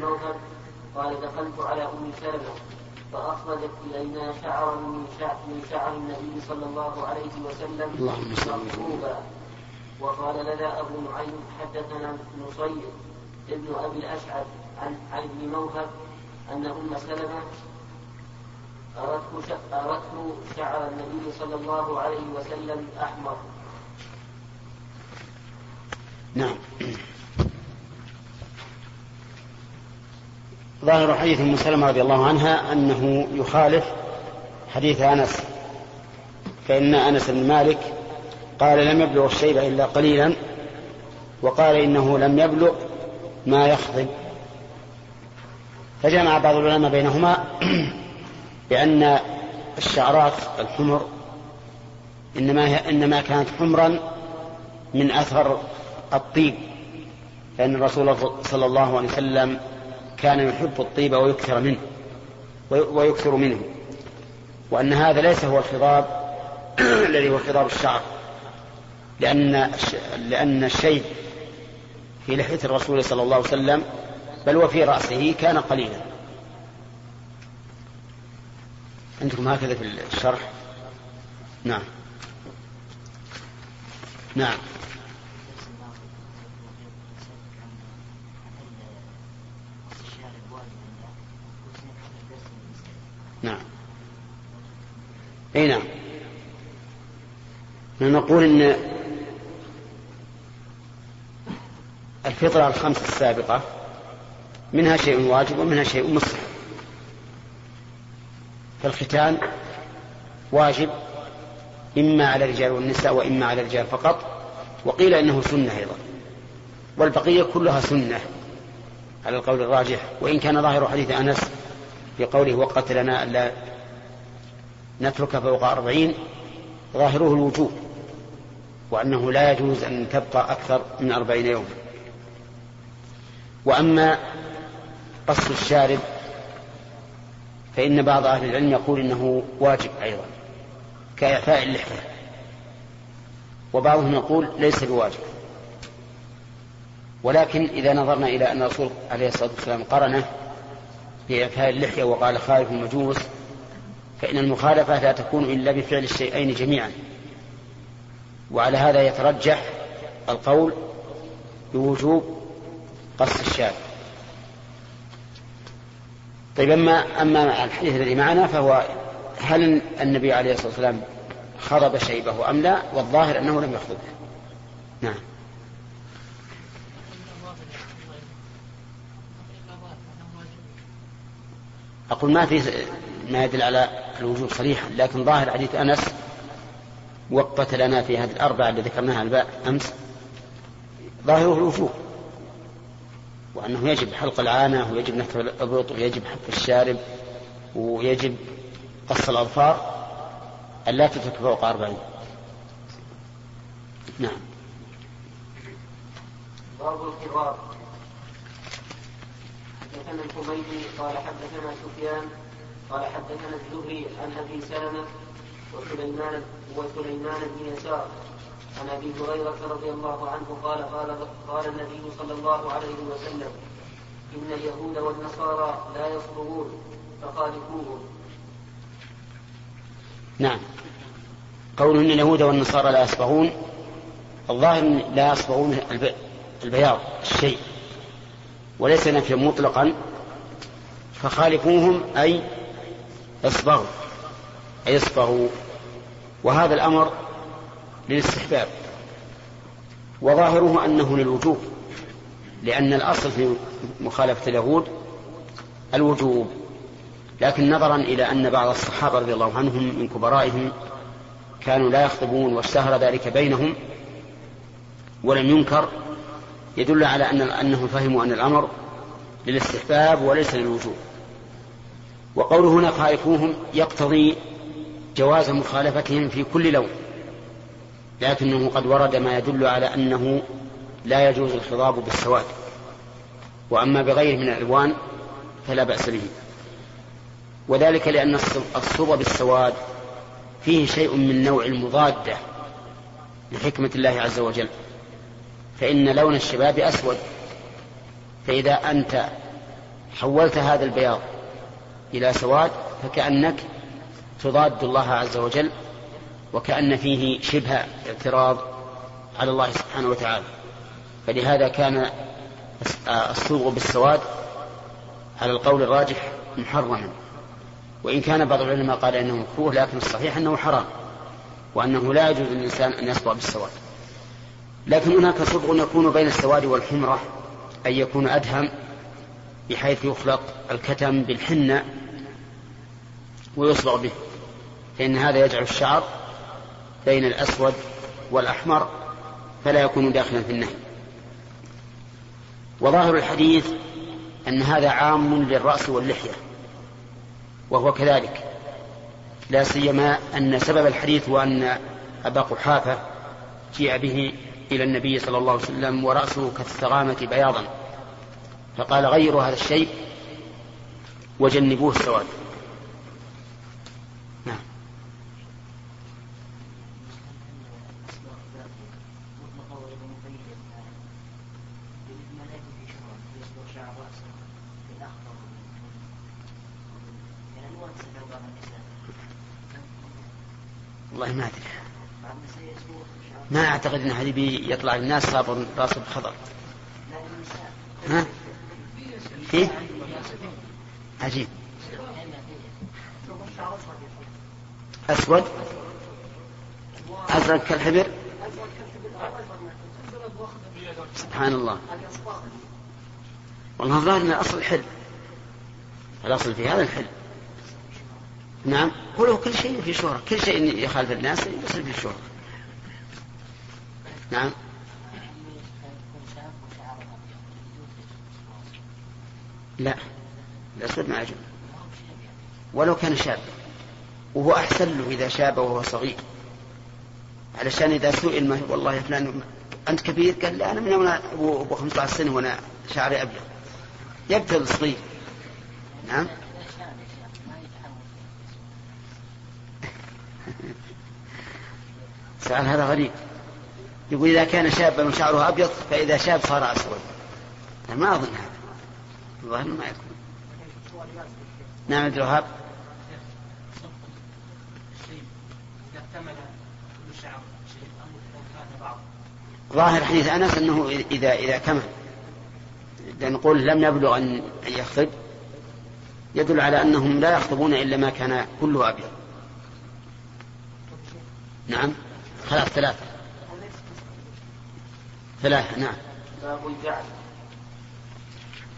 موهب قال دخلت على أم سلمة فأخرجت إلينا شعرا من شعر, من شعر النبي صلى الله عليه وسلم مخطوبا وقال لنا أبو نعيم حدثنا نصير ابن أبي الأشعث عن عن ابن موهب أن أم سلمة أردت أردت شعر النبي صلى الله عليه وسلم أحمر نعم. ظاهر حديث أم سلمة رضي الله عنها أنه يخالف حديث أنس فإن أنس بن مالك قال لم يبلغ الشيب إلا قليلا وقال إنه لم يبلغ ما يخضب فجمع بعض العلماء بينهما بأن الشعرات الحمر إنما هي إنما كانت حمرا من أثر الطيب لأن الرسول صلى الله عليه وسلم كان يحب الطيب ويكثر منه ويكثر منه. وأن هذا ليس هو الخضاب الذي هو خضاب الشعر. لأن لأن الشيء في لحية الرسول صلى الله عليه وسلم بل وفي رأسه كان قليلا. عندكم هكذا في الشرح؟ نعم. نعم. نعم. أي نعم. نقول إن الفطرة الخمس السابقة منها شيء واجب ومنها شيء مستحب فالختان واجب إما على الرجال والنساء وإما على الرجال فقط وقيل إنه سنة أيضا. والبقية كلها سنة على القول الراجح وإن كان ظاهر حديث أنس في قوله وقت لنا ألا نترك فوق أربعين ظاهره الوجوب وأنه لا يجوز أن تبقى أكثر من أربعين يوما وأما قص الشارب فإن بعض أهل العلم يقول إنه واجب أيضا كإعفاء اللحية. وبعضهم يقول ليس بواجب. ولكن إذا نظرنا إلى أن الرسول عليه الصلاة والسلام قرنه بإعفاء اللحية وقال خالف المجوس فإن المخالفة لا تكون إلا بفعل الشيئين جميعا. وعلى هذا يترجح القول بوجوب قص الشارع طيب أما أما الحديث الذي معنا فهو هل النبي عليه الصلاة والسلام خضب شيبه أم لا؟ والظاهر أنه لم يخضبه نعم. أقول ما في ما يدل على الوجوب صريحا لكن ظاهر حديث أنس وقت لنا في هذه الأربعة اللي ذكرناها الباء أمس ظاهره الوجوب وأنه يجب حلق العانة ويجب نحت الإبط ويجب حف الشارب ويجب قص الأظفار ألا تترك فوق أربعين. نعم. باب الخضاب حدثنا الحميدي قال حدثنا سفيان قال حدثنا الزهري عن أبي سلمة وسليمان وسليمان بن يسار. عن أبي هريرة رضي الله عنه قال قال قال النبي صلى الله عليه وسلم إن اليهود والنصارى لا يصبرون فخالفوهم. نعم. قول إن اليهود والنصارى لا يصبغون الظاهر لا يصبغون البياض الشيء. وليس نفيا مطلقا فخالفوهم أي أصبغوا أي أصبغوا. وهذا الأمر للاستحباب. وظاهره أنه للوجوب لأن الأصل في مخالفة اليهود الوجوب. لكن نظرا إلى أن بعض الصحابة رضي الله عنهم من كبرائهم كانوا لا يخطبون واشتهر ذلك بينهم ولم ينكر يدل على أن أنهم فهموا أن الأمر للاستحباب وليس للوجوب. وقوله هنا خالفوهم يقتضي جواز مخالفتهم في كل لون لكنه قد ورد ما يدل على أنه لا يجوز الخضاب بالسواد. وأما بغيره من الألوان فلا بأس به. وذلك لأن الصوب بالسواد فيه شيء من نوع المضادة لحكمة الله عز وجل. فإن لون الشباب أسود. فإذا أنت حولت هذا البياض إلى سواد فكأنك تضاد الله عز وجل وكأن فيه شبه اعتراض على الله سبحانه وتعالى. فلهذا كان الصبغ بالسواد على القول الراجح محرما. وإن كان بعض العلماء قال إنه مكروه لكن الصحيح أنه حرام وأنه لا يجوز للإنسان أن يصبغ بالسواد. لكن هناك صبغ يكون بين السواد والحمرة أي يكون أدهم بحيث يخلط الكتم بالحنة ويصبغ به. فإن هذا يجعل الشعر بين الأسود والأحمر فلا يكون داخلا في النهي. وظاهر الحديث أن هذا عام للرأس واللحية وهو كذلك. لا سيما أن سبب الحديث وأن أبا قحافة جيء به إلى النبي صلى الله عليه وسلم ورأسه كالثغامة بياضا. فقال غيروا هذا الشيء وجنبوه السواد نعم والله ما أدري ما أعتقد أن هذه يطلع الناس صابر راسه بخضر ها؟ إيه؟ عجيب. أسود؟ أزرق كالحبر؟ سبحان الله. والله الظاهر أن الأصل الحل الأصل في هذا الحل نعم. هو كل شيء في شهرة. كل شيء يخالف الناس يصير في شهرة. نعم. لا الأسود ما يجوز ولو كان شابا وهو أحسن له إذا شاب وهو صغير. علشان إذا سئل ما والله يا فلان أنت كبير؟ قال لا أنا من يوم أبو 15 سنة وأنا شعري أبيض. يبتل صغير. نعم. سؤال هذا غريب. يقول إذا كان شابا وشعره أبيض فإذا شاب صار أسود. ما أظن هذا. الظاهر ما يكون. نعم عبد الوهاب. ظاهر حديث أنس أنه اذا إذا كمل. نقول لم يبلغ أن يخطب يدل على أنهم لا يخطبون إلا ما كان كله أبيض. نعم. خلاص ثلاثة. ثلاثة نعم. باب الجعل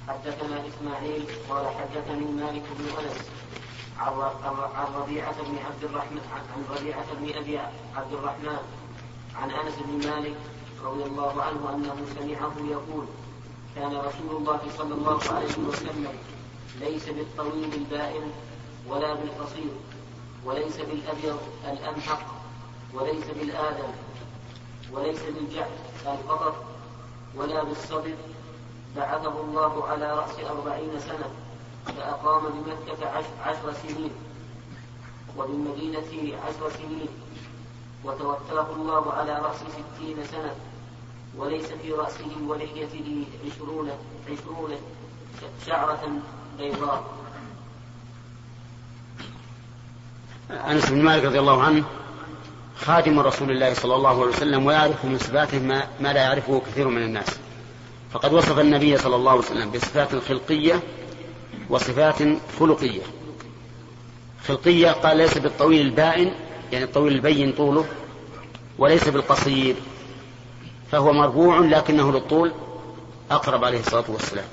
حدثنا إسماعيل قال حدثني مالك بن أنس عن ربيعة بن عبد الرحمن عن ربيعة بن أبي عبد الرحمن عن أنس بن مالك رضي الله عنه أنه سمعه يقول كان رسول الله صلى الله عليه وسلم ليس بالطويل البائن ولا بالقصير وليس بالأبيض الامحق وليس بالآدم وليس بالجعد القطر ولا بالصبر. بعثه الله على رأس أربعين سنة فأقام بمكة عشر سنين وبالمدينة عشر سنين وتوفاه الله على رأس ستين سنة. وليس في رأسه ولحيته عشرون عشرون شعرة بيضاء. أنس بن مالك رضي الله عنه خادم رسول الله صلى الله عليه وسلم ويعرف من صفاته ما, ما لا يعرفه كثير من الناس. فقد وصف النبي صلى الله عليه وسلم بصفات خلقية وصفات خلقية. خلقية قال ليس بالطويل البائن يعني الطويل البين طوله وليس بالقصير فهو مربوع لكنه للطول أقرب عليه الصلاة والسلام.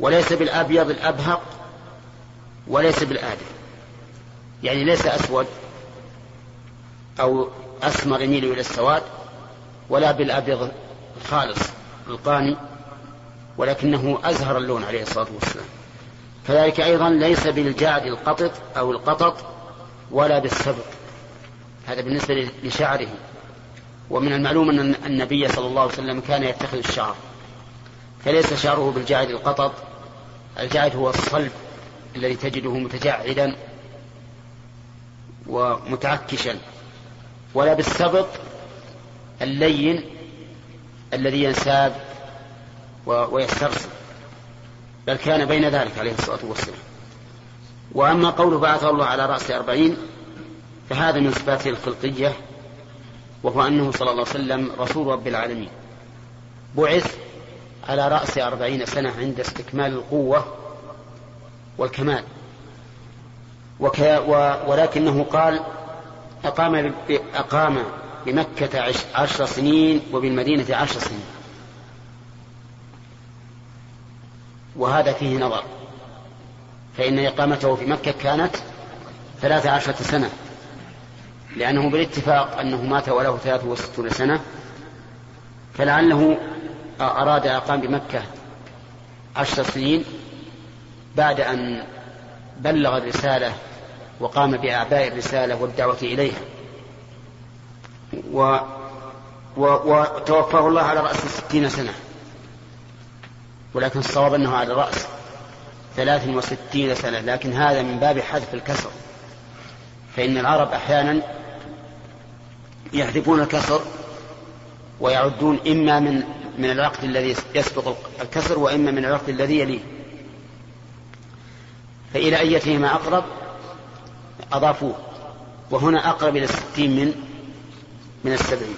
وليس بالأبيض الأبهق وليس بالآدم. يعني ليس أسود أو أسمر يميل إلى السواد ولا بالأبيض الخالص القاني ولكنه أزهر اللون عليه الصلاة والسلام. كذلك أيضا ليس بالجعد القطط أو القطط ولا بالسبط. هذا بالنسبة لشعره. ومن المعلوم أن النبي صلى الله عليه وسلم كان يتخذ الشعر. فليس شعره بالجعد القطط الجعد هو الصلب الذي تجده متجعدا ومتعكشا. ولا بالسبط اللين الذي ينساب ويسترسل بل كان بين ذلك عليه الصلاة والسلام. وأما قوله بعثه الله على رأس أربعين فهذا من صفاته الخلقية وهو أنه صلى الله عليه وسلم رسول رب العالمين. بعث على رأس أربعين سنة عند استكمال القوة والكمال. وك ولكنه قال أقام أقام بمكة عشر سنين وبالمدينة عشر سنين. وهذا فيه نظر. فإن إقامته في مكة كانت ثلاث عشرة سنة. لأنه بالاتفاق أنه مات وله ثلاث وستون سنة. فلعله أراد أقام بمكة عشر سنين بعد أن بلغ الرسالة وقام بأعباء الرسالة والدعوة إليها. و وتوفاه الله على رأس ستين سنة. ولكن الصواب أنه على رأس ثلاث وستين سنة. لكن هذا من باب حذف الكسر. فإن العرب أحيانا يحذفون الكسر ويعدون إما من من العقد الذي يسبق الكسر وإما من العقد الذي يليه. فإلى أيتهما أقرب؟ أضافوه. وهنا أقرب إلى الستين من من السبعين.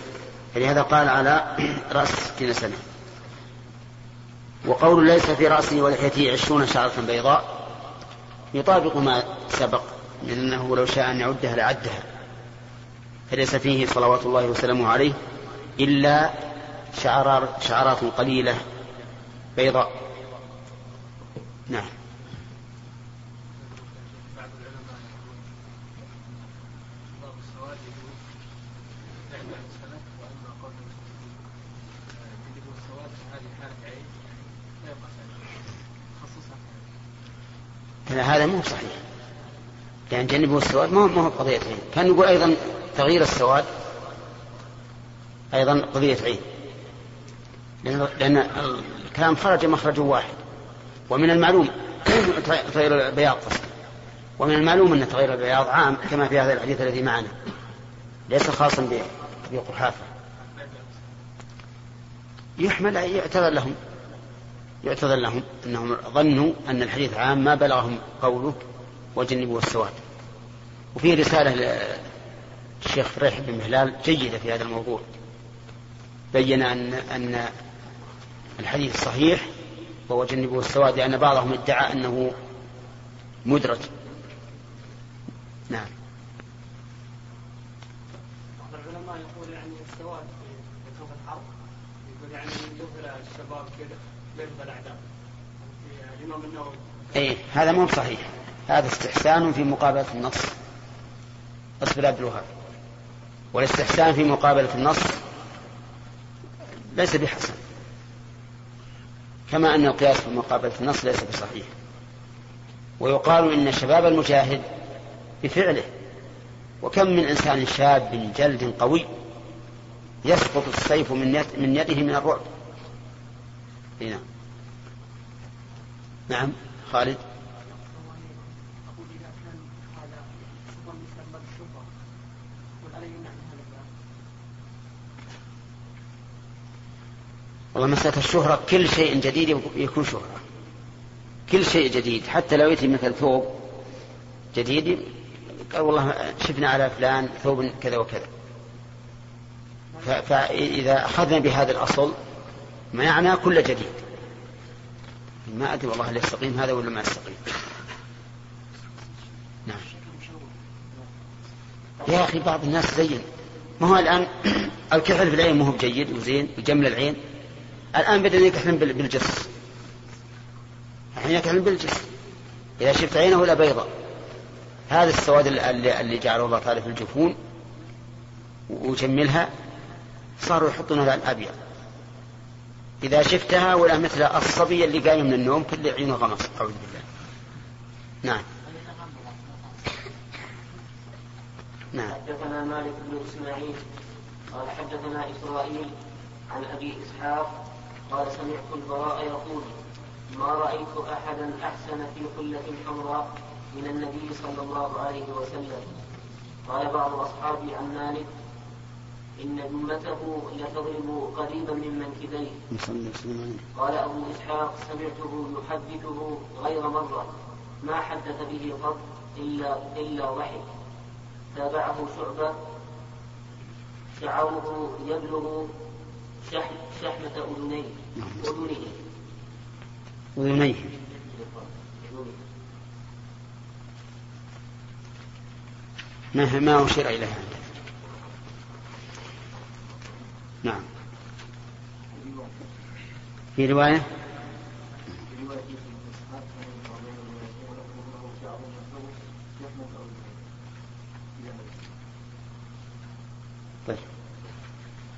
فلهذا قال على رأس ستين سنة. وقول ليس في رأسه ولحيته عشرون شعرة بيضاء. يطابق ما سبق لأنه لو شاء أن يعدها لعدها. فليس فيه صلوات الله وسلامه عليه إلا شعرات قليلة بيضاء. نعم هذا مو صحيح لأن جنبه السواد ما هو قضية عين كان يقول أيضا تغيير السواد أيضا قضية عين لأن الكلام خرج مخرج واحد. ومن المعلوم تغيير البياض ومن المعلوم أن تغيير البياض عام كما في هذا الحديث الذي معنا. ليس خاصا بقحافة يحمل يعتذر لهم. يعتذر لهم أنهم ظنوا أن الحديث عام ما بلغهم قوله وجنبوا السواد. وفي رسالة للشيخ فريح بن مهلال جيدة في هذا الموضوع. بين أن أن الحديث صحيح وهو جنبوا السواد لأن بعضهم ادعى أنه مدرج. نعم. بعض العلماء يقول يعني السواد في كتب الحرب يقول يعني يظهر الشباب كذا اي هذا مو صحيح. هذا استحسان في مقابلة النص. اصبر عبد الوهاب. والاستحسان في مقابلة النص ليس بحسن. كما أن القياس في مقابلة النص ليس بصحيح. ويقال إن شباب المجاهد بفعله. وكم من إنسان شاب جلد قوي يسقط السيف من يده من الرعب. هنا نعم خالد. والله مسألة الشهرة كل شيء جديد يكون شهرة. كل شيء جديد حتى لو يأتي مثل ثوب جديد قال والله شفنا على فلان ثوب كذا وكذا. فإذا أخذنا بهذا الأصل معنى كل جديد. ما أدري والله هل يستقيم هذا ولا ما يستقيم. نعم. يا أخي بعض الناس زين. ما هو الآن؟ الكحل في العين ما هو بجيد وزين وجمل العين. الآن بدأ يكحلن بالجس. الحين يكحلن بالجس. إذا شفت عينه لا بيضاء. هذا السواد اللي, اللي جعله الله تعالى في الجفون وجملها صاروا يحطون الأبيض. إذا شفتها ولا مثل الصبي اللي قايم من النوم كل عينه غمص أعوذ بالله. نعم. نعم. حدثنا مالك بن إسماعيل قال حدثنا إسرائيل عن أبي إسحاق قال سمعت البراء يقول ما رأيت أحدا أحسن في حلة حمراء من النبي صلى الله عليه وسلم. قال بعض أصحابي عن مالك إن أمته لتضرب قريبا من منكبيه. قال أبو إسحاق سمعته يحدثه غير مرة ما حدث به قط إلا إلا ضحك تابعه شعبة. شعره يبلغ شحمة أذنيه. أذنه أذنيه. ما ما أشير إليها نعم. في رواية طيب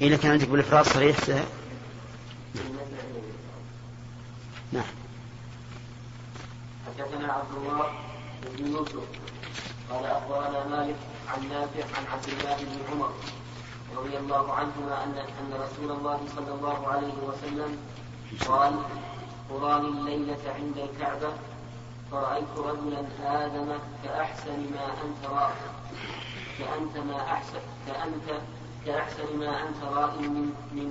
إذا كان عندك بالإفراد صريح سهل. نعم حدثنا عبد الله بن يوسف قال أخبرنا مالك عن نافع عن عبد الله بن عمر رضي الله عنهما أن أن رسول الله صلى الله عليه وسلم قال قراني الليلة عند الكعبة. فرأيت رجلا آدم كأحسن ما أنت رائع. كأنت ما أحسن كأنت كأحسن ما أنت رائع من من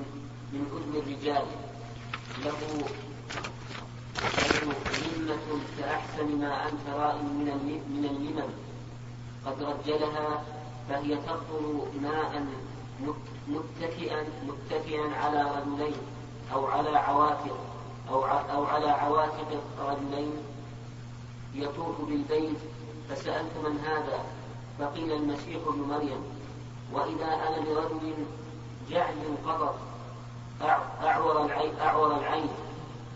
من أذن الرجال. له له كأحسن ما أنت رائع من من اللمم قد رجلها فهي تقطر ماء متكئا متكئا على رجلين أو على عواتق. أو أو على عواتق رجلين يطوف بالبيت فسألت من هذا؟ فقيل المسيح ابن مريم. وإذا أنا برجل جعل قطر أعور العين أعور العين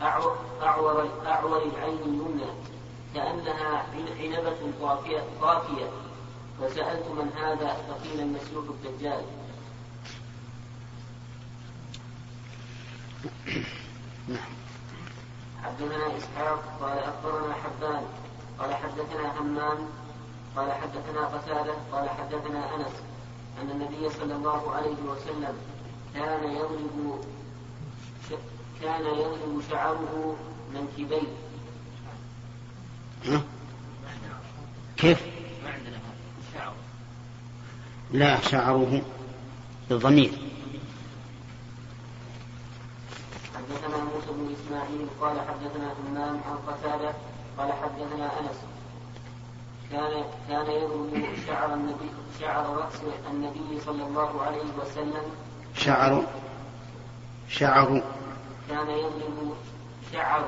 أعور, أعور, أعور العين اليمنى كأنها عنبة طافية, طافية. فسألت من هذا؟ فقيل المسيح الدجال. حدثنا إسحاق قال أخبرنا حبان قال حدثنا همام قال حدثنا قتادة قال حدثنا أنس أن النبي صلى الله عليه وسلم كان يضرب كان يضرب شعره منكبيه كيف؟ لا شعره بالضمير حدثنا موسى بن اسماعيل قال حدثنا همام عن قتادة قال حدثنا أنس. كان كان يضرب شعر النبي شعر رأس النبي صلى الله عليه وسلم. شعر شعر. كان يضرب شعر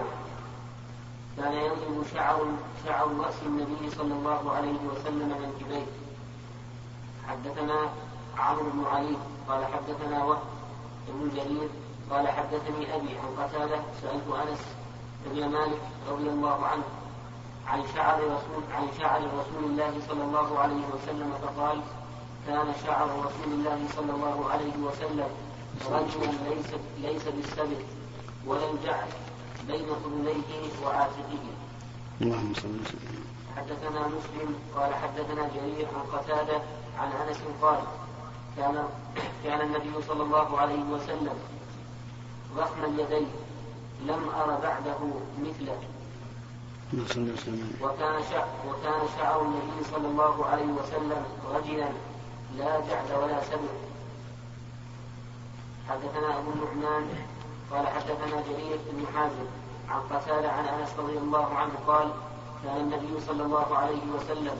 كان يضرب شعر شعر رأس النبي صلى الله عليه وسلم منكبيه حدثنا عمرو بن علي قال حدثنا وهب بن جرير قال حدثني أبي عن قتادة سألت أنس بن مالك رضي الله عنه عن شعر رسول عن شعر رسول الله صلى الله عليه وسلم فقال كان شعر رسول الله صلى الله عليه وسلم رجلا ليس ليس بالسبت ولا الجعل بين قرنيه وعاتقه. اللهم صل وسلم. حدثنا مسلم قال حدثنا جرير عن قتادة عن أنس قال كان كان النبي صلى الله عليه وسلم ضخم اليدين لم أر بعده مثله وكان شعر وكان شعر النبي صلى الله عليه وسلم رجلا لا جعد ولا سبع حدثنا أبو النعمان قال حدثنا جرير بن حازم عن قتادة عن أنس رضي الله عنه قال كان النبي صلى الله عليه وسلم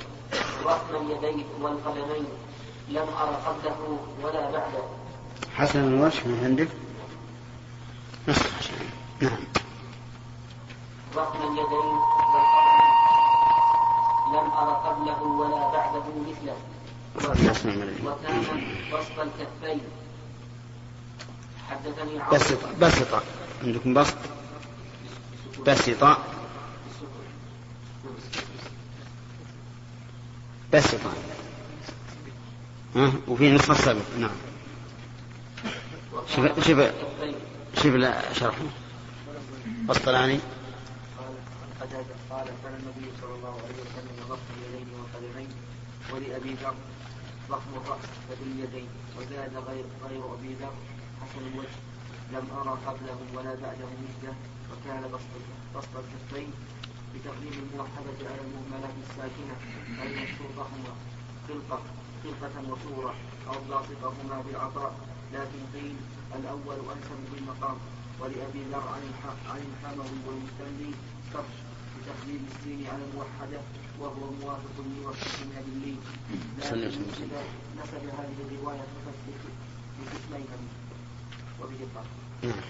ضخم اليدين والقدمين لم أر قبله ولا بعده. حسن الوجه من عندك؟ نعم. ضخم اليدين لم ار قبله ولا بعده مثله. وكان بسط الكفين. حدثني بسط بسط. عندكم بسط؟ بسط. بس يطعم ها؟ وفي نصف السبت نعم. شوف شوف. شوف شرحه الطلاني. قال كان النبي صلى الله عليه وسلم ضخم اليدين والقدمين ولابي ذر ضخم الراس فباليدين وزاد غير غير ابي ذر حسن الوجه لم ارى قبله ولا بعده مثله وكان بسط بسط الكفين بتقديم الموحدة على المهملة الساكنة أي مشروطهما خلقة خلقة وصورة أو لاصقهما بالعطاء لكن قيل الأول أنسب بالمقام ولأبي ذر عن عن الحموي والمستملي كرش بتقديم السين على الموحدة وهو موافق لوصفهما باللين لكن نسب هذه الرواية في قسمين وبه الضبط. نعم.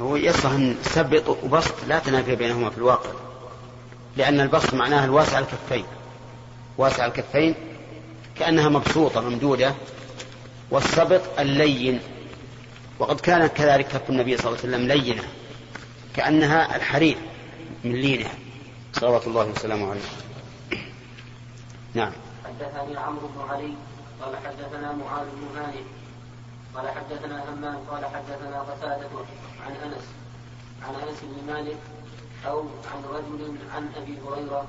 هو يصح أن سبط وبسط لا تنافي بينهما في الواقع لأن البسط معناه الواسع الكفين. واسع الكفين كأنها مبسوطة ممدودة والسبط اللين. وقد كان كذلك كف النبي صلى الله عليه وسلم لينة كأنها الحرير من لينة. صلوات الله وسلامه عليه. نعم. حدثني عمرو بن علي قال حدثنا معاذ بن هانئ قال حدثنا همام قال حدثنا قتادة عن أنس عن أنس بن مالك أو عن رجل عن أبي هريرة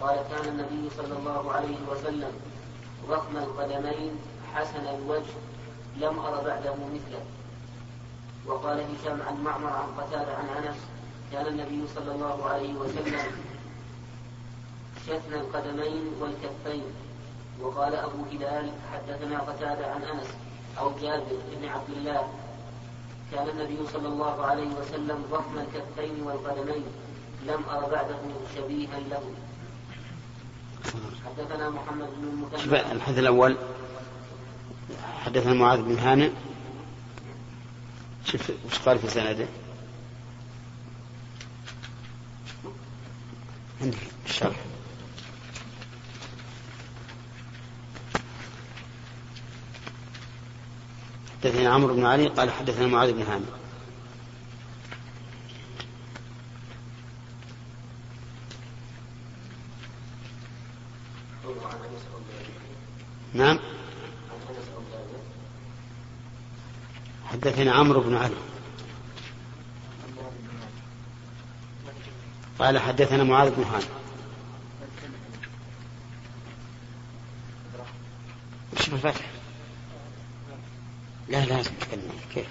قال كان النبي صلى الله عليه وسلم ضخم القدمين حسن الوجه لم أر بعده مثله. وقال هشام عن معمر عن قتادة عن أنس كان النبي صلى الله عليه وسلم شثن القدمين والكفين. وقال أبو هلال حدثنا قتادة عن أنس أو جابر بن عبد الله كان النبي صلى الله عليه وسلم ضخم الكفين والقدمين لم أر بعده شبيها له. حدثنا محمد بن المثنى. الحديث الأول. حدثنا معاذ بن هانئ. شوف وش قال في سنده؟ عندك الشرح حدثنا عمرو بن علي قال حدثنا معاذ بن هانئ. نعم. حدثنا عمرو بن علي. قال حدثنا معاذ بن هانئ وش الفتح لا لازم تتكلم كيف؟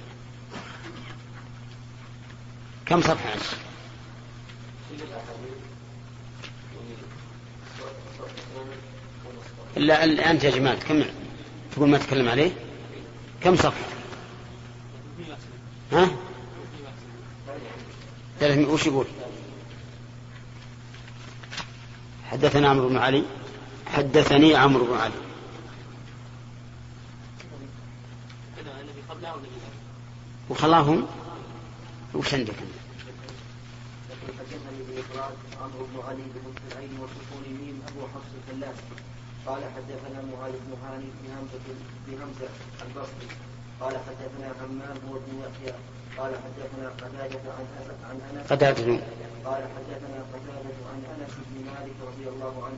كم صفحة إلا أنت يا جمال كم تقول ما تكلم عليه؟ كم صفحة؟ ها؟ ثلاثمائة وش يقول؟ حدثنا عمرو بن علي حدثني عمرو بن علي. وخلاهم؟ وش عندك؟ عمرو بن علي بفتح العين وسكون ميم أبو حفص الفلاس قال حدثنا معاذ بن هاني بهمزة بهمزة البصري. قال حدثنا همام هو ابن يحيى. قال حدثنا قتادة عن عن أنس. قتادة. قال حدثنا قتادة عن أنس بن مالك رضي الله عنه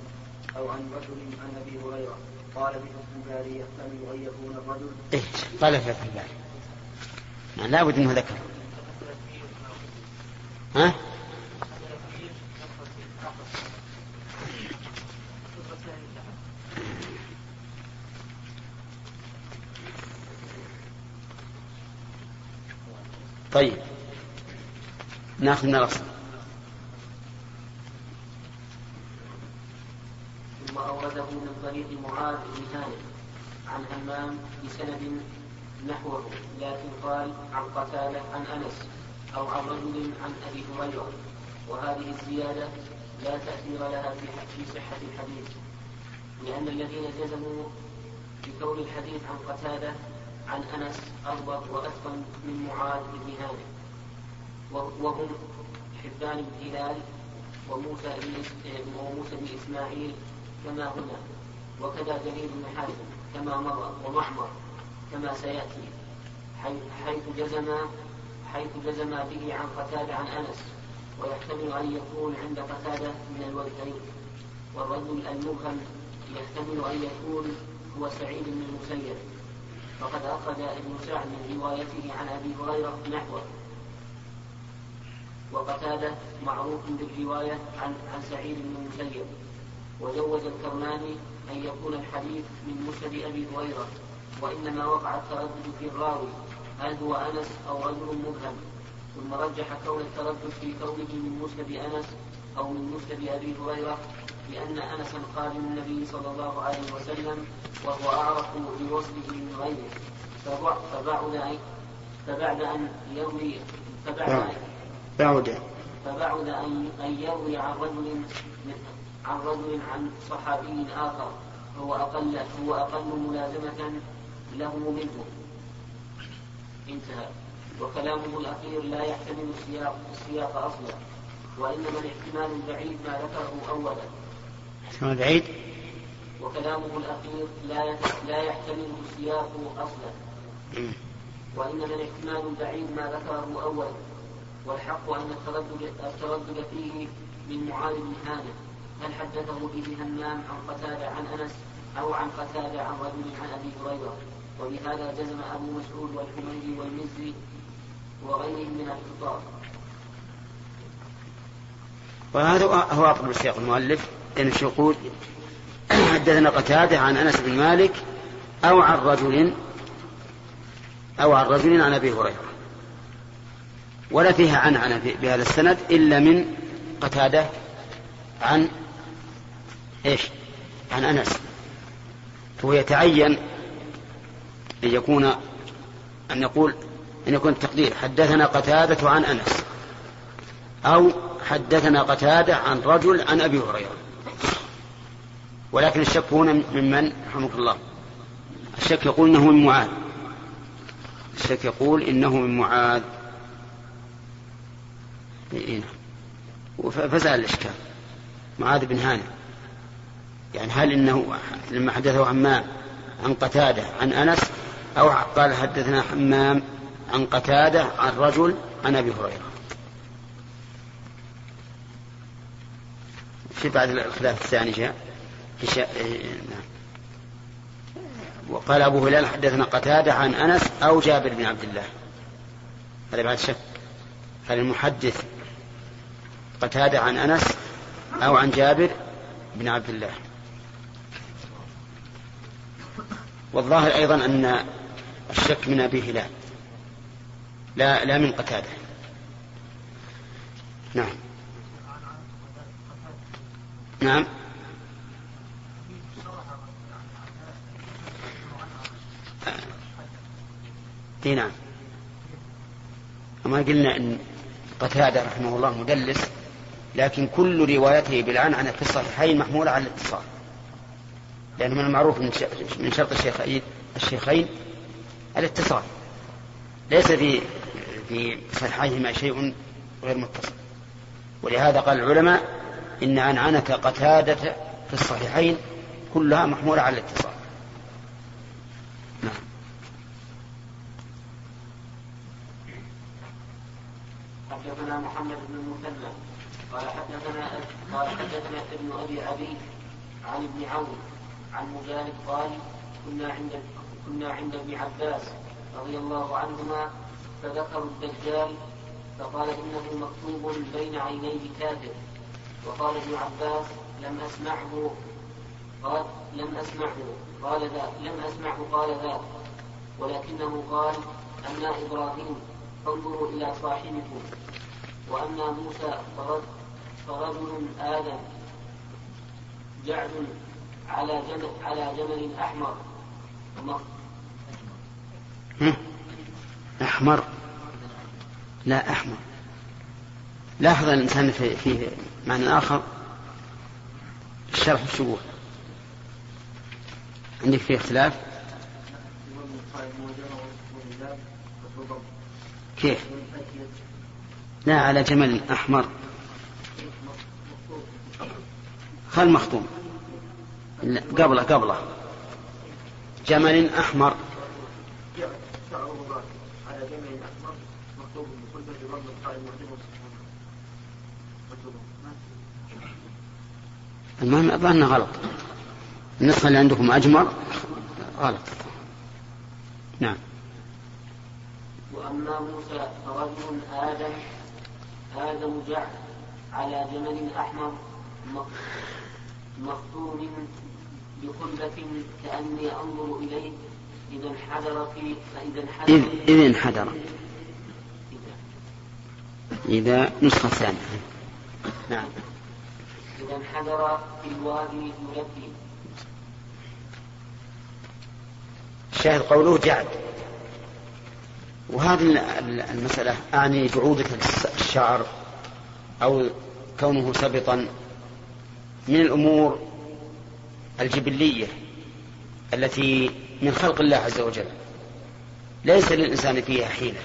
أو عن رجل عن أبي هريرة. قال في فتح الباري يحتمل أن يكون الرجل إيه قال في فتح الباري لا بد أنه ذكر. ها؟ طيب. ناخذ من الاصل ثم أورده من طريق معاذ بن ثابت عن همام بسند نحوه لكن قال عن قتادة عن أنس أو عن رجل عن أبي هريرة وهذه الزيادة لا تأثير لها في صحة الحديث لأن الذين جزموا بكون الحديث عن قتادة عن أنس أربط وأتقن من معاذ بن هانئ وهم حبان بن هلال وموسى وموسى بن إسماعيل كما هنا. وكذا جميل بن حازم كما مر ومعمر كما سيأتي. حيث جزم حيث جزم به عن قتادة عن أنس. ويحتمل أن يكون عند قتادة من الوجهين والرجل المبهم يحتمل أن يكون هو سعيد بن المسيب. وقد أخرج ابن سعد من روايته عن أبي هريرة نحوه. وقتادة معروف بالرواية عن عن سعيد بن المسيب. وجوز الكرماني أن يكون الحديث من مسند أبي هريرة وإنما وقع التردد في الراوي هل هو أنس أو رجل مبهم؟ ثم رجح كون التردد في كونه من مسند أنس أو من مسند أبي هريرة لأن أنسا خادم النبي صلى الله عليه وسلم وهو أعرف بوصفه من غيره. فبعد أن فبعد أن يروي فبعد. أن بعد. فبعد أن أن يروي عن رجل عن رجل عن صحابي آخر هو أقل هو أقل ملازمة له منه. انتهى. وكلامه الأخير لا يحتمل السياق السياق أصلا. وإنما الاحتمال البعيد ما ذكره أولا. اسمه بعيد وكلامه الأخير لا لا يحتمل السياق أصلا. وإنما الاحتمال البعيد ما ذكره أولا والحق أن التردد التردد فيه من معاذ بن حامد هل حدثه به همام عن قتادة عن أنس أو عن قتادة عن رجل عن أبي هريرة؟ وبهذا جزم أبو مسعود والحميدي والمزي وغيرهم من الخطاب وهذا هو أقرب السياق المؤلف. لأنه شو يقول حدثنا قتادة عن أنس بن مالك أو عن رجل أو عن رجل عن أبي هريرة. ولا فيها عن عن بهذا السند إلا من قتادة عن إيش؟ عن أنس. فهو يتعين أن يكون أن نقول أن يكون التقدير حدثنا قتادة عن أنس أو حدثنا قتادة عن رجل عن أبي هريرة. ولكن الشك هنا ممن رحمك الله. الشك يقول إنه من معاذ. الشك يقول إنه من معاذ. إيه نعم. فزال الإشكال. معاذ بن هانئ يعني هل إنه لما حدثه حمام عن قتادة عن أنس أو قال حدثنا حمام عن قتادة عن رجل عن أبي هريرة. في بعد الخلاف الثاني جاء. شا... إيه، نعم. وقال أبو هلال حدثنا قتادة عن أنس أو جابر بن عبد الله. هذا بعد شك. هل المحدث قتادة عن أنس أو عن جابر بن عبد الله. والظاهر أيضا أن الشك من أبي هلال. لا لا من قتادة. نعم. نعم. اي نعم. وما قلنا إن قتادة رحمه الله مدلس لكن كل روايته بالعنعنة في الصحيحين محمولة على الاتصال. لأنه من المعروف من شرط الشيخين الشيخين الاتصال. ليس في في صحيحيهما شيء غير متصل. ولهذا قال العلماء إن عنعنة قتادة في الصحيحين كلها محمولة على الاتصال. نعم حدثنا محمد بن المثنى. قال حدثنا قال حدثنا ابن أبي عبيد عن ابن عون عن مجاهد قال كنا عند كنا عند ابن عباس رضي الله عنهما فذكروا الدجال فقال إنه مكتوب بين عينيه كافر وقال ابن عباس لم أسمعه. قال لم أسمعه. قال ذا لم أسمعه. قال ذا. ولكنه قال اما إبراهيم. فانظروا إلى صاحبكم. واما موسى فرجل آدم جعد على جمل على جمل هم؟ أحمر. لا أحمر. لاحظ الإنسان في, في معنى آخر؟ الشرح الشبوه عندك فيه اختلاف؟ كيف؟ لا على جمل أحمر. خل مخطوم قبله قبله. جمل أحمر. المهم أظن غلط. النسخة اللي عندكم أجمر غلط. نعم. وأما موسى فرجل آدم آدم جعل على جمل أحمر مختوم بخلة كأني أنظر إليه. إذا انحدر في فإذا انحدر إذ انحدر. إذا نسخة ثانية. نعم. إذا انحدر في الوادي يلبي الشاهد قوله جعد. وهذه المسألة أعني جعودة الشعر أو كونه سبطا من الأمور الجبلية التي من خلق الله عز وجل. ليس للإنسان فيها حيلة.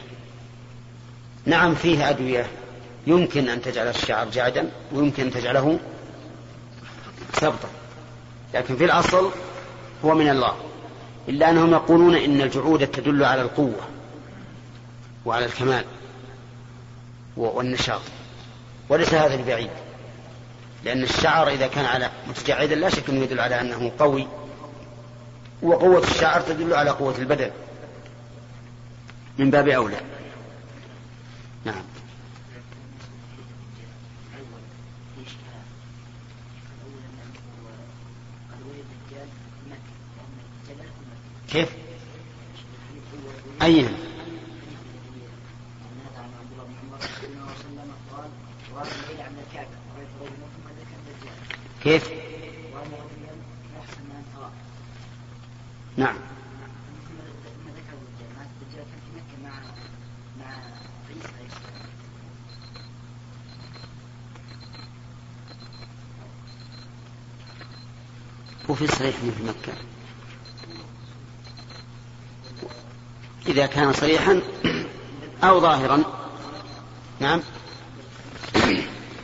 نعم فيه أدوية. يمكن أن تجعل الشعر جعدا ويمكن أن تجعله سبطا. لكن في الأصل هو من الله. إلا أنهم يقولون إن الجعود تدل على القوة. وعلى الكمال والنشاط. وليس هذا ببعيد لأن الشعر إذا كان على متجعدا لا شك أنه يدل على أنه قوي وقوة الشعر تدل على قوة البدن. من باب أولى. نعم. كيف؟ أيها كيف؟ نعم. وفي صريح في مكة. إذا كان صريحا أو ظاهرا. نعم.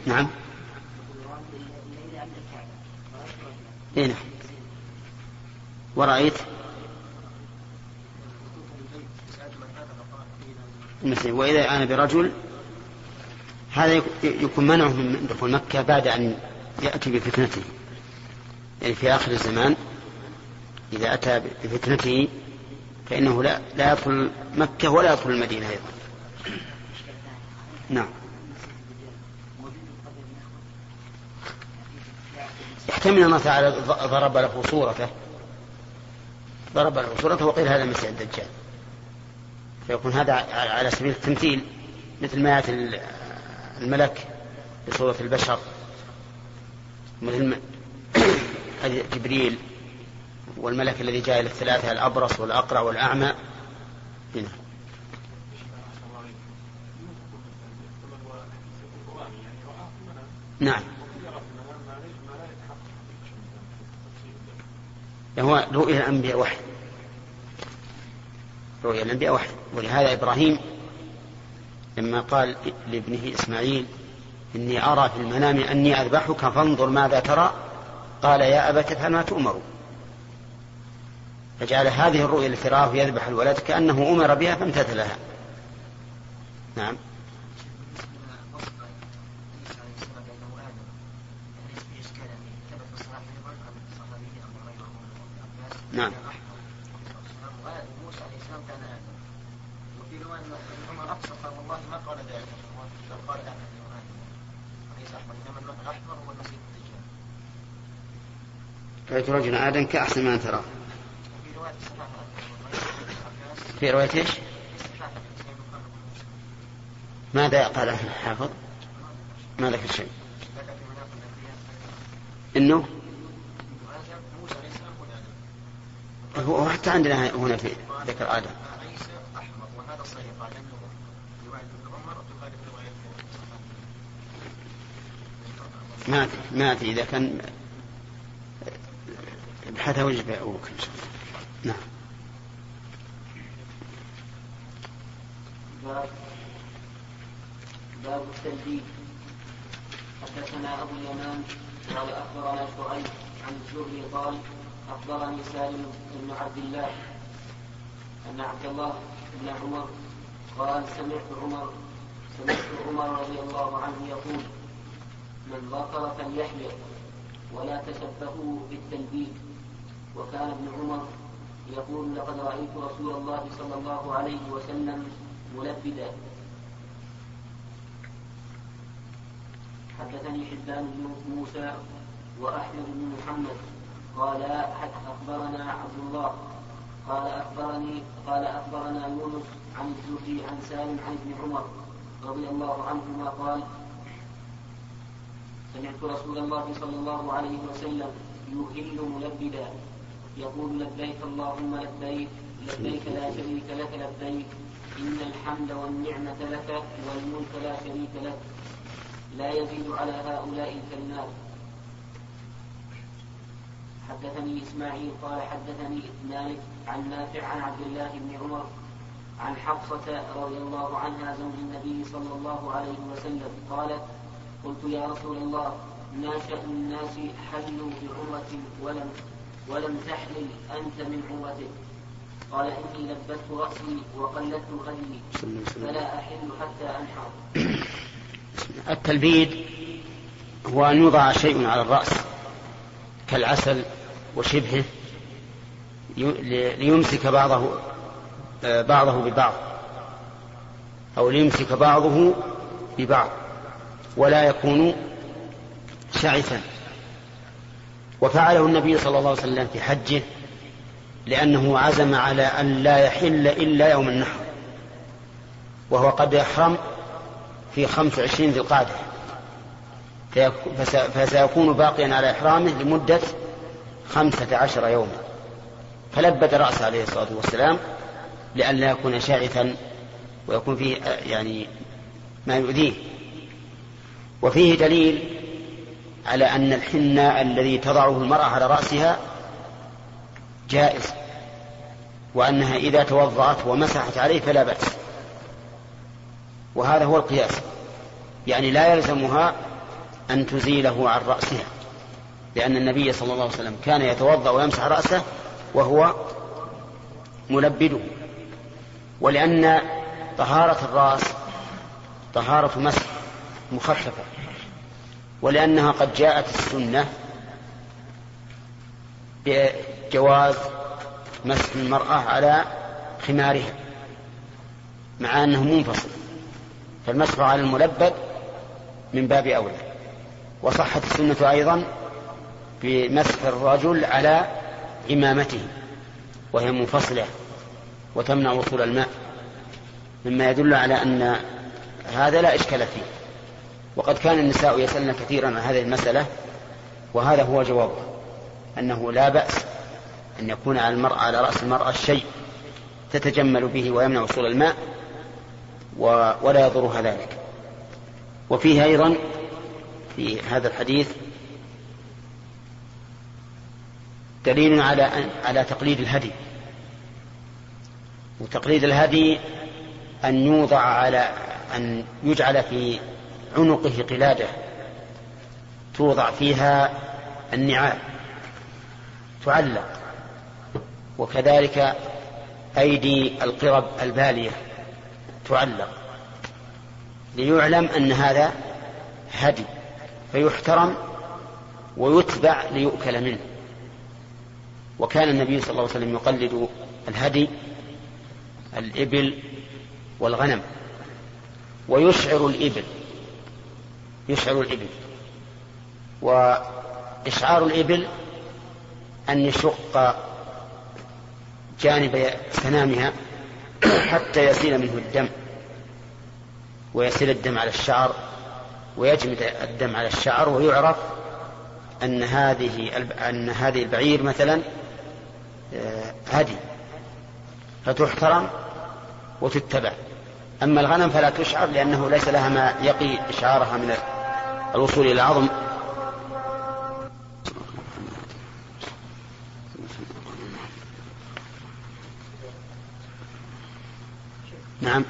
نعم. هنا نعم. ورأيت؟ المسلم. وإذا أنا برجل هذا يكون منعه من دخول مكة بعد أن يأتي بفتنته. يعني في آخر الزمان إذا أتى بفتنته فإنه لا لا يدخل مكة ولا يدخل المدينة أيضا. نعم. يحتمل الله تعالى ضرب له صورته. ضرب له صورته وقيل هذا مسيح الدجال. فيكون هذا على سبيل التمثيل مثل ما يأتي الملك بصورة البشر. مثل جبريل والملك الذي جاء إلى الثلاثة الأبرص والأقرع والأعمى. هنا. نعم. هو رؤيا الأنبياء وحي. رؤيا الأنبياء وحي. ولهذا إبراهيم لما قال لابنه إسماعيل إني أرى في المنام أني أذبحك فانظر ماذا ترى. قال يا أبت افعل ما تؤمر. فجعل هذه الرؤيا التي رآه يذبح الولد كأنه أمر بها فامتثل لها نعم نعم موسى عليه السلام كان وفي رواية عمر أقصى قال والله ما قال ذلك قال ليس أحمر إنما اللون الأحمر هو المسيح الدجال رأيت رجل آدم كأحسن ما ترى في رواية إيش؟ ماذا قال الحافظ؟ ما ذكر شيء إنه هو حتى عندنا هنا في ذكر آدم. ما أدري ما أدري إذا كان ابحث وجب أبوك نعم. باب باب حدثنا أبو اليمان قال أخبرنا شعيب عن الزهري قال أخبرني سالم بن عبد الله أن عبد الله بن عمر قال سمعت عمر سمعت عمر رضي الله عنه يقول من ظفر فليحلق ولا تشبهوا بالتلبيد وكان ابن عمر يقول لقد رأيت رسول الله صلى الله عليه وسلم ملبدا حدثني حبان بن موسى وأحمد بن محمد قال أخبرنا عبد الله. قال أخبرني قال أخبرنا يونس عن الزهري عن سالم عن ابن عمر رضي الله عنهما قال سمعت رسول الله صلى الله عليه وسلم يهل ملبدا. يقول لبيك اللهم لبيك لبيك لا شريك لك لبيك. إن الحمد والنعمة لك والملك لا شريك لك. لا يزيد على هؤلاء الكلمات. حدثني إسماعيل قال حدثني مالك عن نافع عن عبد الله بن عمر عن حفصة رضي الله عنها زوج النبي صلى الله عليه وسلم قالت قلت يا رسول الله ناشأ الناس حلوا بعمرة ولم ولم تحلل أنت من عمرتك؟ قال إني لبست رأسي وقلدت هدي فلا أحل حتى أنحر. التلبيد هو أن يوضع شيء على الرأس. كالعسل وشبهه ليمسك بعضه آه، بعضه ببعض أو ليمسك بعضه ببعض ولا يكون شعثا. وفعله النبي صلى الله عليه وسلم في حجه لأنه عزم على أن لا يحل إلا يوم النحر وهو قد يحرم في خمس وعشرين ذي القعدة. فسيكون باقيا على إحرامه لمدة خمسة عشر يوما. فلبد رأسه عليه الصلاة والسلام لئلا يكون شاعثا ويكون فيه يعني ما يؤذيه. وفيه دليل على أن الحناء الذي تضعه المرأة على رأسها جائز وأنها إذا توضأت ومسحت عليه فلا بأس. وهذا هو القياس. يعني لا يلزمها أن تزيله عن رأسها. لأن النبي صلى الله عليه وسلم كان يتوضأ ويمسح رأسه وهو ملبده. ولأن طهارة الرأس طهارة مسح مخففة. ولأنها قد جاءت السنة بجواز مسح المرأة على خمارها مع أنه منفصل. فالمسح على الملبد من باب أولى. وصحت السنة أيضا بمسح الرجل على إمامته وهي منفصلة وتمنع وصول الماء مما يدل على أن هذا لا إشكال فيه. وقد كان النساء يسألن كثيرا عن هذه المسألة وهذا هو جوابه أنه لا بأس أن يكون على المرأة على رأس المرأة شيء تتجمل به ويمنع وصول الماء ولا يضرها ذلك. وفيه أيضا في هذا الحديث دليل على على تقليد الهدي. وتقليد الهدي أن يوضع على أن يجعل في عنقه قلادة توضع فيها النعال تعلق وكذلك أيدي القرب البالية تعلق ليعلم أن هذا هدي. فيحترم ويتبع ليؤكل منه. وكان النبي صلى الله عليه وسلم يقلد الهدي الإبل والغنم ويشعر الإبل يشعر الإبل. وإشعار الإبل أن يشق جانب سنامها حتى يسيل منه الدم ويسيل الدم على الشعر. ويجمد الدم على الشعر ويعرف أن هذه أن هذه البعير مثلا آه، هدي. فتحترم وتتبع. أما الغنم فلا تشعر لأنه ليس لها ما يقي إشعارها من الوصول إلى العظم نعم نعم.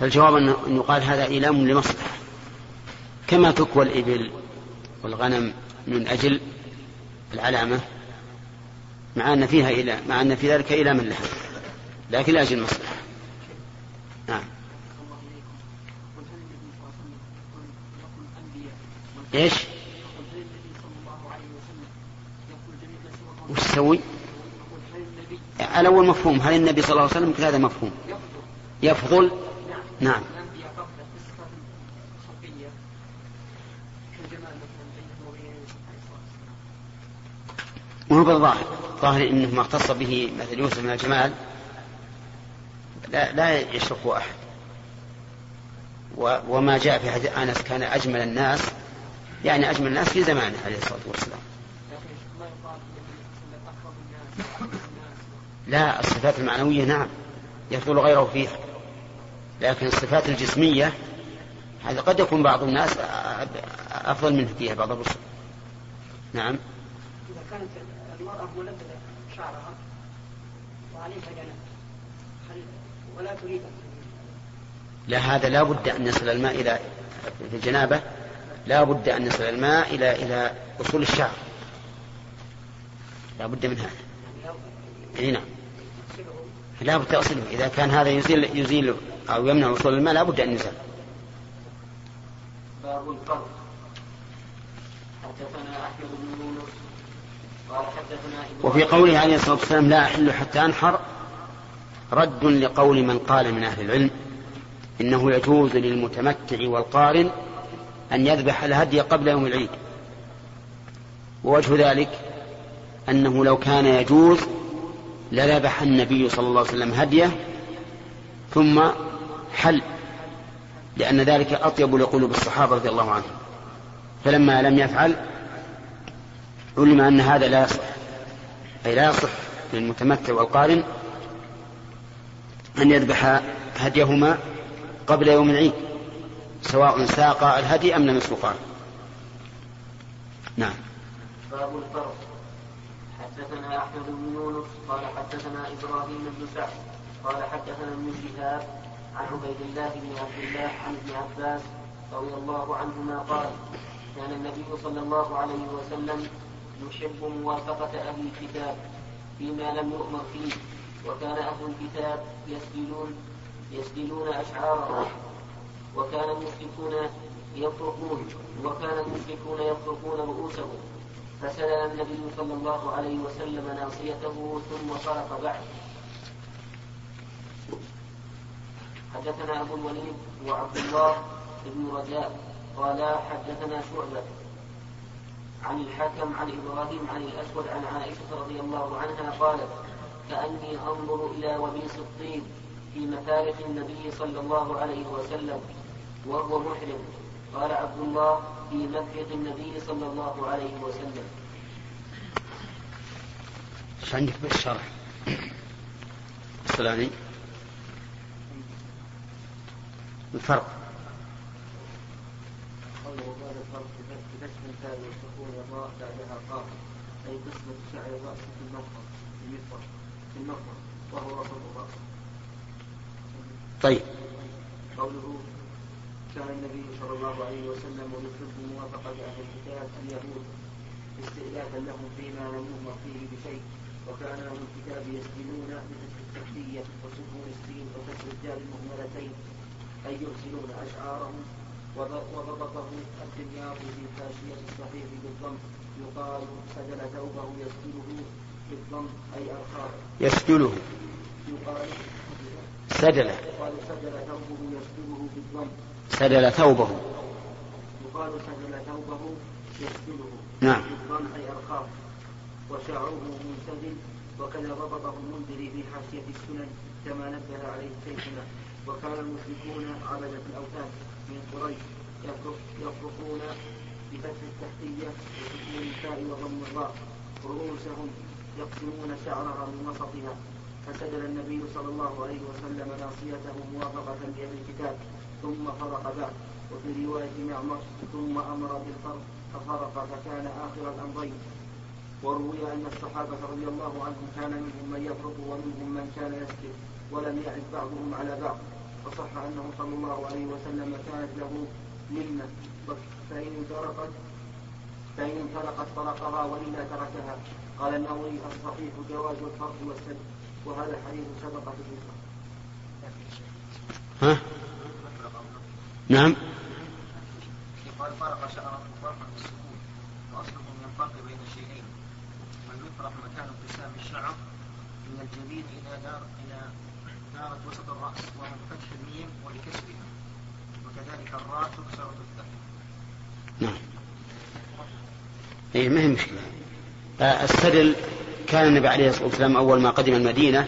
فالجواب أن يقال هذا إيلام لمصلحة كما تكوى الإبل والغنم من أجل العلامة مع أن فيها إلى مع أن في ذلك إلى من لها لكن لأجل المصلحة نعم إيش؟ وش يسوي؟ الأول مفهوم هل النبي صلى الله عليه وسلم هذا مفهوم يفضل نعم. مو بالظاهر؟ ظاهر إنه ما اختص به مثل يوسف من الجمال لا لا يشركه أحد. وما جاء في حديث أنس كان أجمل الناس يعني أجمل الناس في زمانه عليه الصلاة والسلام. لا الصفات المعنوية نعم يفضل غيره فيها. لكن الصفات الجسمية هذا قد يكون بعض الناس أفضل منه فيها بعض الرسل. نعم. إذا كانت المرأة ملبده شعرها وعليها جنب ولا تريد لا هذا لا بد أن يصل الماء إلى في الجنابة. لا بد أن يصل الماء إلى إلى أصول الشعر. لا بد من هذا. اي نعم. لا بد أصله إذا كان هذا يزيل يزيل أو يمنع وصول الماء لا بد أن يزال. باب حدثنا أحمد بن يونس. قال حدثنا وفي قوله عليه الصلاة والسلام لا أحل حتى أنحر. رد لقول من قال من أهل العلم إنه يجوز للمتمتع والقارن أن يذبح الهدي قبل يوم العيد. ووجه ذلك أنه لو كان يجوز لذبح النبي صلى الله عليه وسلم هدية ثم حل لأن ذلك أطيب لقلوب الصحابة رضي الله عنهم. فلما لم يفعل علم أن هذا لا يصح أي لا يصح للمتمتع والقارن أن يذبح هديهما قبل يوم العيد سواء ساق الهدي أم لم يسوقه نعم. باب حدثنا أحمد بن يونس قال حدثنا إبراهيم بن سعد قال حدثنا ابن شهاب عن عبيد الله بن عبد الله عن ابن عباس رضي الله عنهما قال كان النبي صلى الله عليه وسلم يحب موافقة أهل الكتاب فيما لم يؤمر فيه وكان أهل الكتاب يسجلون يسجلون أشعارهم وكان المشركون يفرقون وكان المشركون يفرقون رؤوسهم. فسلل النبي صلى الله عليه وسلم ناصيته ثم فرق بعد. حدثنا أبو الوليد وعبد الله بن رجاء قالا حدثنا شعبة عن الحكم عن إبراهيم عن الأسود عن عائشة رضي الله عنها قالت كأني أنظر إلى وبيس الطين في مفارق النبي صلى الله عليه وسلم وهو محرم. قال عبد الله في مفرق النبي صلى الله عليه وسلم. إيش عندك بالشرح؟ السلامي. الفرق. قوله بعد الفرق بفتح الفاء والسكون الراء بعدها قاف. أي قسمة شعر الرأس في المفرق في المفرق في المفرق وهو رفض الرأس. طيب. قوله كان النبي صلى الله عليه وسلم ويحب موافقة أهل الكتاب اليهود استئلافا لهم فيما لم يؤمر فيه بشيء. وكان أهل الكتاب يسجنون بفتح التحتية وسكون السين وكسر الدال المهملتين أي يرسلون أشعارهم وضبطه الدمياط في حاشية الصحيح بالضم. يقال سجل ثوبه يسجله بالضم أي أرخاه يسجله يقال سدل. سدل ثوبه. يقال سجل ثوبه يسجله نعم. بالضم أي أرخاه وشعره منسدل وكذا ضبطه المنذري في حاشية السنن كما نبه عليه شيخنا وكان المشركون عبدة الأوثان من قريش يفرقون بفتح التحتية وسكون التاء وضم الراء رؤوسهم يقسمون شعرها من وسطها. فسجل النبي صلى الله عليه وسلم ناصيته موافقة لأهل الكتاب ثم فرق بعد وفي رواية معمر ثم أمر بالفرق ففرق فكان آخر الأمرين. وروي أن الصحابة رضي الله عنهم كان منهم من يفرق ومنهم من كان يسجد ولم يعد بعضهم على بعض. فصح أنه صلى الله عليه وسلم كانت له منة. فإن انفرقت فإن انفرقت فرقها وإلا تركها. قال النووي الصحيح جواز الفرق والسد وهذا حديث سبق في ها؟ نعم. قال فرق شعره فرقا بالسكون وأصله من الفرق بين الشيئين والمفرق مكان ابتسام الشعر من الجبين إلى دار إلى دارة وسط الرأس ومن فتح الميم ولكسرها. وكذلك الراء تكسر وتفتح نعم. اي ما هي مشكلة؟ آه، السدل كان النبي عليه الصلاة والسلام أول ما قدم المدينة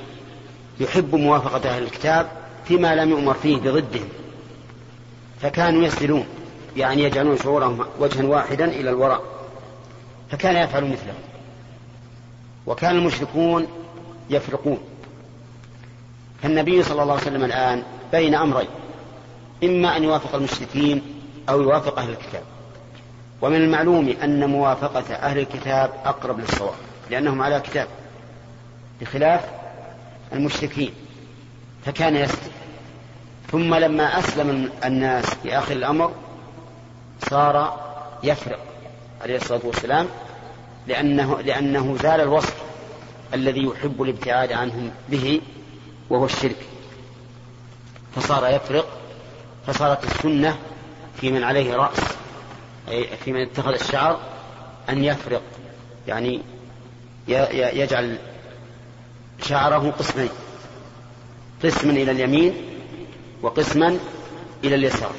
يحب موافقة أهل الكتاب فيما لم يؤمر فيه بضده. فكانوا يسدلون يعني يجعلون شعورهم وجها واحدا إلى الوراء. فكان يفعل مثله. وكان المشركون يفرقون. فالنبي صلى الله عليه وسلم الآن بين أمرين. إما أن يوافق المشركين أو يوافق أهل الكتاب. ومن المعلوم أن موافقة أهل الكتاب أقرب للصواب. لأنهم على كتاب بخلاف المشركين فكان يسلم ثم لما أسلم الناس في آخر الأمر صار يفرق عليه الصلاة والسلام لأنه, لأنه زال الوصف الذي يحب الابتعاد عنهم به وهو الشرك. فصار يفرق فصارت السنة في من عليه رأس أي في من اتخذ الشعر أن يفرق يعني يجعل شعره قسمين. قسما إلى اليمين وقسما إلى اليسار.